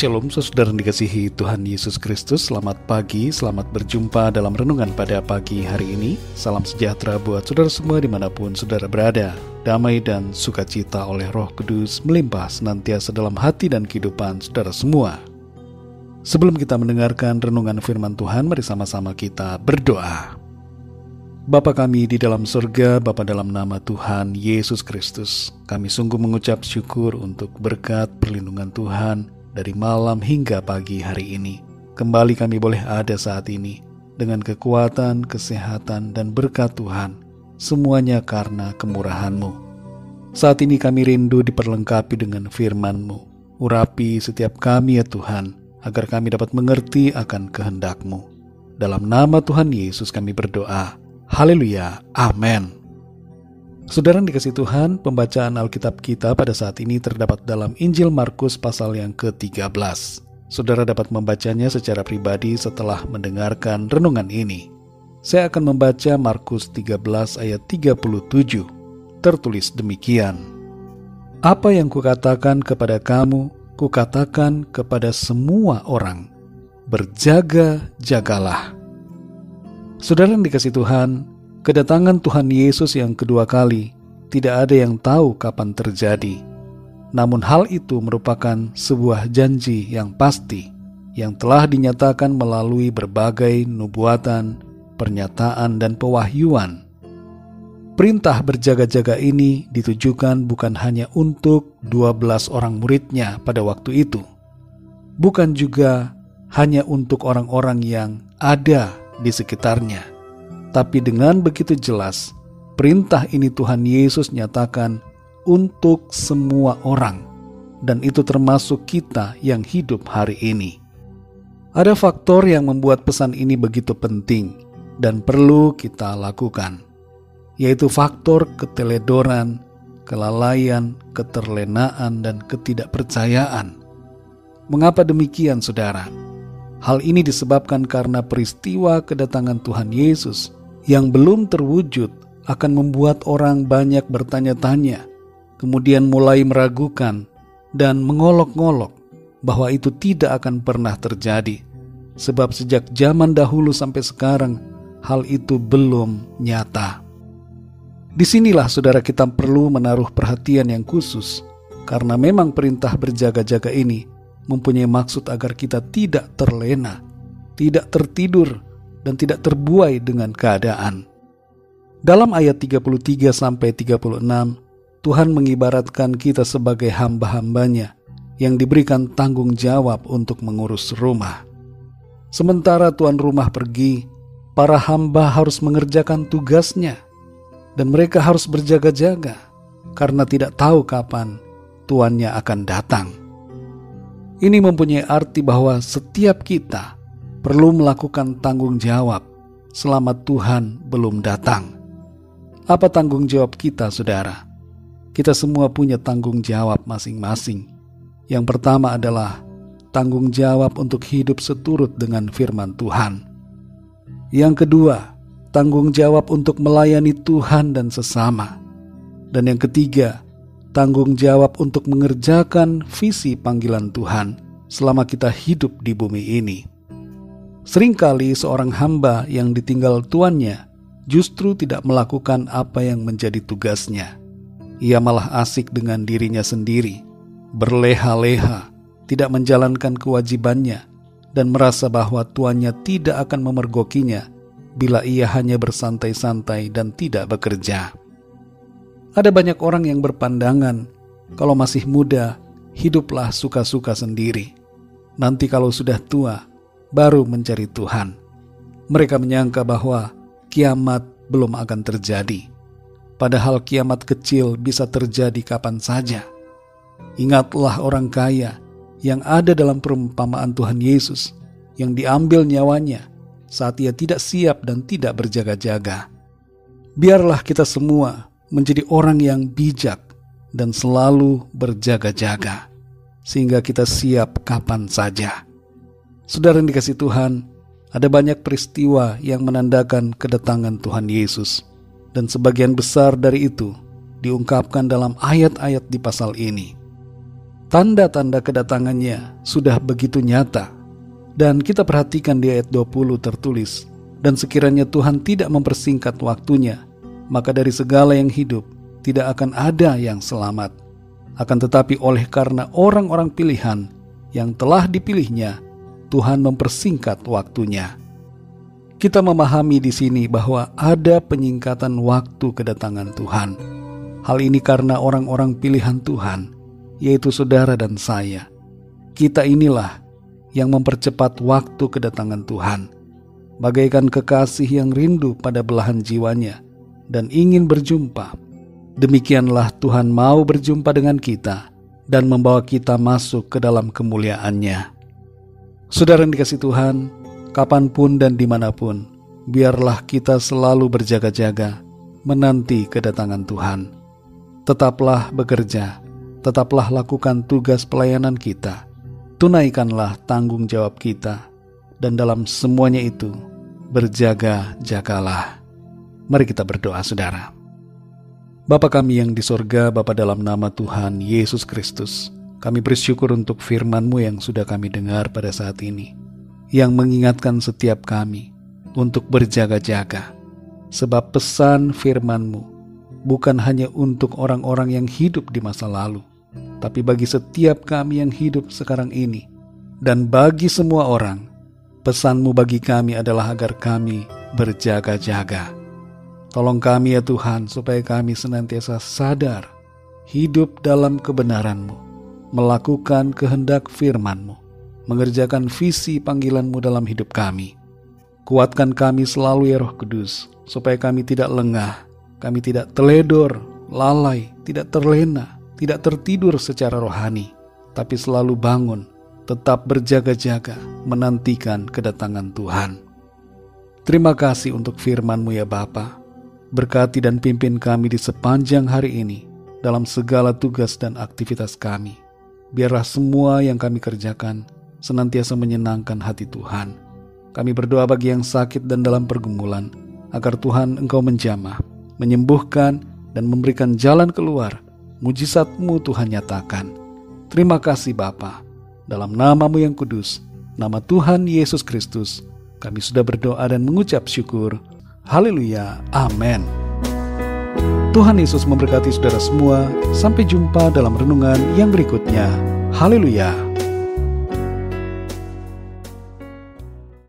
Shalom saudara dikasihi Tuhan Yesus Kristus. Selamat pagi, selamat berjumpa dalam renungan pada pagi hari ini. Salam sejahtera buat saudara semua di mana pun saudara berada. Damai dan sukacita oleh roh kudus melimpah senantiasa dalam hati dan kehidupan saudara semua. Sebelum kita mendengarkan renungan firman Tuhan Mari sama-sama kita berdoa. Bapa kami di dalam surga, Bapa dalam nama Tuhan Yesus Kristus, kami sungguh mengucap syukur untuk berkat perlindungan Tuhan, dari malam hingga pagi hari ini. Kembali kami boleh ada saat ini dengan kekuatan, kesehatan, dan berkat Tuhan. Semuanya karena kemurahan-Mu. Saat ini kami rindu diperlengkapi dengan firman-Mu. Urapi setiap kami ya Tuhan, agar kami dapat mengerti akan kehendak-Mu. Dalam nama Tuhan Yesus kami berdoa. Haleluya. Amin. Saudara dikasih Tuhan, pembacaan Alkitab kita pada saat ini terdapat dalam Injil Markus pasal yang ke-13. Saudara dapat membacanya secara pribadi setelah mendengarkan renungan ini. Saya akan membaca Markus 13 ayat 37. Tertulis demikian. Apa yang kukatakan kepada kamu, kukatakan kepada semua orang. Berjaga-jagalah. Saudara yang dikasih Tuhan, Kedatangan Tuhan Yesus yang kedua kali tidak ada yang tahu kapan terjadi. Namun hal itu merupakan sebuah janji yang pasti yang telah dinyatakan melalui berbagai nubuatan, pernyataan, dan pewahyuan. Perintah berjaga-jaga ini ditujukan bukan hanya untuk 12 orang muridnya pada waktu itu, bukan juga hanya untuk orang-orang yang ada di sekitarnya tapi dengan begitu jelas, perintah ini Tuhan Yesus nyatakan untuk semua orang, dan itu termasuk kita yang hidup hari ini. Ada faktor yang membuat pesan ini begitu penting dan perlu kita lakukan, yaitu faktor keteledoran, kelalaian, keterlenaan, dan ketidakpercayaan. Mengapa demikian, saudara? Hal ini disebabkan karena peristiwa kedatangan Tuhan Yesus yang belum terwujud akan membuat orang banyak bertanya-tanya, kemudian mulai meragukan dan mengolok-ngolok bahwa itu tidak akan pernah terjadi, sebab sejak zaman dahulu sampai sekarang hal itu belum nyata. Di sinilah saudara kita perlu menaruh perhatian yang khusus, karena memang perintah berjaga-jaga ini mempunyai maksud agar kita tidak terlena, tidak tertidur, dan tidak terbuai dengan keadaan. Dalam ayat 33 sampai 36, Tuhan mengibaratkan kita sebagai hamba-hambanya yang diberikan tanggung jawab untuk mengurus rumah. Sementara tuan rumah pergi, para hamba harus mengerjakan tugasnya dan mereka harus berjaga-jaga karena tidak tahu kapan tuannya akan datang. Ini mempunyai arti bahwa setiap kita perlu melakukan tanggung jawab selama Tuhan belum datang. Apa tanggung jawab kita, saudara? Kita semua punya tanggung jawab masing-masing. Yang pertama adalah tanggung jawab untuk hidup seturut dengan firman Tuhan. Yang kedua, tanggung jawab untuk melayani Tuhan dan sesama. Dan yang ketiga, tanggung jawab untuk mengerjakan visi panggilan Tuhan selama kita hidup di bumi ini. Seringkali seorang hamba yang ditinggal tuannya justru tidak melakukan apa yang menjadi tugasnya. Ia malah asik dengan dirinya sendiri, berleha-leha, tidak menjalankan kewajibannya, dan merasa bahwa tuannya tidak akan memergokinya bila ia hanya bersantai-santai dan tidak bekerja. Ada banyak orang yang berpandangan, kalau masih muda, hiduplah suka-suka sendiri. Nanti kalau sudah tua, baru mencari Tuhan. Mereka menyangka bahwa kiamat belum akan terjadi, padahal kiamat kecil bisa terjadi kapan saja. Ingatlah orang kaya yang ada dalam perumpamaan Tuhan Yesus yang diambil nyawanya saat ia tidak siap dan tidak berjaga-jaga. Biarlah kita semua menjadi orang yang bijak dan selalu berjaga-jaga, sehingga kita siap kapan saja. Saudara yang dikasih Tuhan, ada banyak peristiwa yang menandakan kedatangan Tuhan Yesus, dan sebagian besar dari itu diungkapkan dalam ayat-ayat di pasal ini. tanda-tanda kedatangannya sudah begitu nyata. Dan kita perhatikan di ayat 20 tertulis, dan sekiranya Tuhan tidak mempersingkat waktunya, maka dari segala yang hidup tidak akan ada yang selamat. Akan tetapi oleh karena orang-orang pilihan yang telah dipilihnya, Tuhan mempersingkat waktunya. Kita memahami di sini bahwa ada penyingkatan waktu kedatangan Tuhan. Hal ini karena orang-orang pilihan Tuhan yaitu saudara dan saya. Kita inilah yang mempercepat waktu kedatangan Tuhan, bagaikan kekasih yang rindu pada belahan jiwanya dan ingin berjumpa. Demikianlah Tuhan mau berjumpa dengan kita dan membawa kita masuk ke dalam kemuliaannya. Saudara yang dikasih Tuhan, kapan pun dan di mana pun, biarlah kita selalu berjaga-jaga menanti kedatangan Tuhan. Tetaplah bekerja tetaplah lakukan tugas pelayanan kita. Tunaikanlah tanggung jawab kita, dan dalam semuanya itu berjaga-jagalah. Mari kita berdoa, saudara. Bapa kami yang di sorga, Bapa dalam nama Tuhan Yesus Kristus, kami bersyukur untuk firman-Mu yang sudah kami dengar pada saat ini, yang mengingatkan setiap kami untuk berjaga-jaga, sebab pesan firman-Mu bukan hanya untuk orang-orang yang hidup di masa lalu, tapi bagi setiap kami yang hidup sekarang ini, dan bagi semua orang, pesanmu bagi kami adalah agar kami berjaga-jaga. Tolong kami ya Tuhan, supaya kami senantiasa sadar, hidup dalam kebenaranmu, melakukan kehendak firmanmu, mengerjakan visi panggilanmu dalam hidup kami. Kuatkan kami selalu ya Roh Kudus, supaya kami tidak lengah, kami tidak teledor, lalai, tidak terlena, tidak tertidur secara rohani, tapi selalu bangun, tetap berjaga-jaga, menantikan kedatangan Tuhan. Terima kasih untuk firman-Mu ya Bapa. Berkati dan pimpin kami di sepanjang hari ini dalam segala tugas dan aktivitas kami. Biarlah semua yang kami kerjakan senantiasa menyenangkan hati Tuhan. Kami berdoa bagi yang sakit dan dalam pergumulan, agar Tuhan Engkau menjamah, menyembuhkan, dan memberikan jalan keluar mujizatmu Tuhan nyatakan. Terima kasih Bapa. Dalam namamu yang kudus, nama Tuhan Yesus Kristus, kami sudah berdoa dan mengucap syukur. Haleluya. Amin. Tuhan Yesus memberkati saudara semua. Sampai jumpa dalam renungan yang berikutnya. Haleluya.